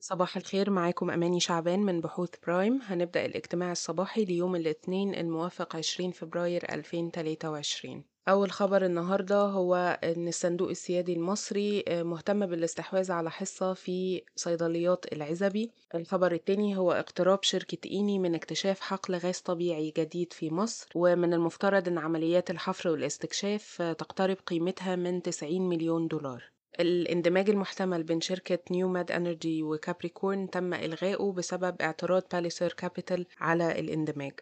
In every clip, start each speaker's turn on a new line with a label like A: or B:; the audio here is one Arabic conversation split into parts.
A: صباح الخير معاكم أماني شعبان من بحوث برايم. هنبدأ الاجتماع الصباحي ليوم الاثنين الموافق 20 فبراير 2023 أول خبر النهاردة هو أن الصندوق السيادي المصري مهتم بالاستحواذ على حصة في صيدليات العزبي. الخبر الثاني هو اقتراب شركة إيني من اكتشاف حقل غاز طبيعي جديد في مصر. ومن المفترض أن عمليات الحفر والاستكشاف تقترب قيمتها من 90 مليون دولار. الاندماج المحتمل بين شركة نيوماد انرجي وكابريكورن تم إلغائه بسبب اعتراض باليسير كابيتال على الاندماج.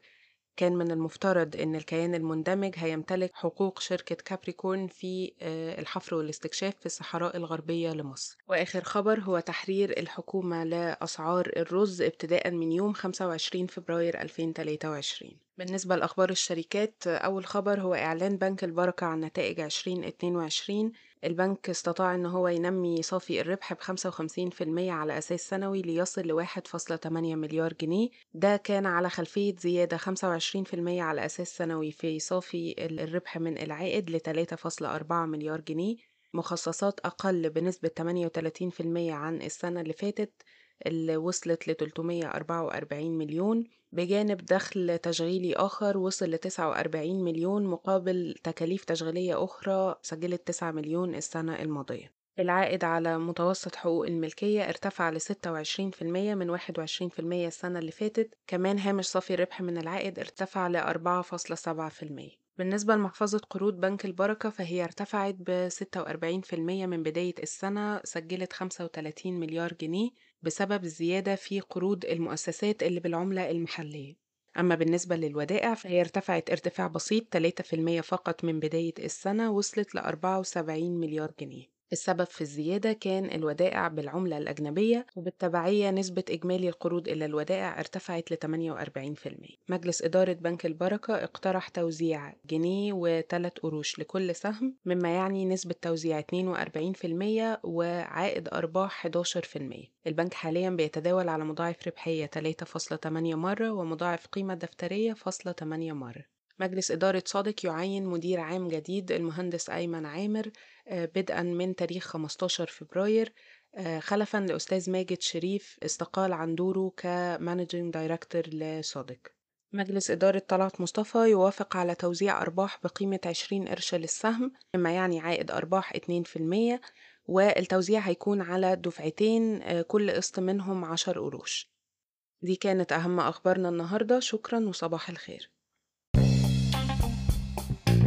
A: كان من المفترض أن الكيان المندمج هيمتلك حقوق شركة كابريكورن في الحفر والاستكشاف في الصحراء الغربية لمصر. وآخر خبر هو تحرير الحكومة لأسعار الرز ابتداء من يوم 25 فبراير 2023 بالنسبة لأخبار الشركات أول خبر هو إعلان بنك البركة عن نتائج 2022 البنك استطاع أن هو ينمي صافي الربح ب 55% على أساس سنوي ليصل ل 1.8 مليار جنيه. ده كان على خلفية زيادة 25% على أساس سنوي في صافي الربح من العائد ل 3.4 مليار جنيه. مخصصات أقل بنسبة 38% عن السنة اللي فاتت. اللي وصلت ل 344 مليون بجانب دخل تشغيلي آخر وصل ل 49 مليون مقابل تكاليف تشغيلية أخرى سجلت 9 مليون السنة الماضية. العائد على متوسط حقوق الملكية ارتفع ل 26% من 21% السنة اللي فاتت كمان هامش صافي الربح من العائد ارتفع ل 4.7% بالنسبة لمحفظة قروض بنك البركة فهي ارتفعت ب 46% من بداية السنة سجلت 35 مليار جنيه بسبب الزيادة في قروض المؤسسات اللي بالعملة المحلية. أما بالنسبة للودائع فهي ارتفعت ارتفاع بسيط 3% فقط من بداية السنة وصلت ل 74 مليار جنيه. السبب في الزيادة كان الودائع بالعملة الأجنبية وبالتبعية نسبة إجمالي القروض إلى الودائع ارتفعت ل 48% مجلس إدارة بنك البركة اقترح توزيع جنيه وثلاث قروش لكل سهم مما يعني نسبة توزيع 42% وعائد أرباح 11% البنك حاليا بيتداول على مضاعف ربحية 3.8 مرة ومضاعف قيمة دفترية فاصلة 8 مرة. مجلس إدارة SODIC يعين مدير عام جديد المهندس أيمن عامر بدءا من تاريخ 15 فبراير. خلفا لأستاذ ماجد شريف استقال عن دوره ك managing director ل SODIC. مجلس إدارة طلعت مصطفى يوافق على توزيع أرباح بقيمة 20 قرش للسهم مما يعني عائد أرباح 2% والتوزيع هيكون على دفعتين كل قسط منهم 10 قروش. دي كانت أهم أخبارنا النهاردة. شكرا وصباح الخير.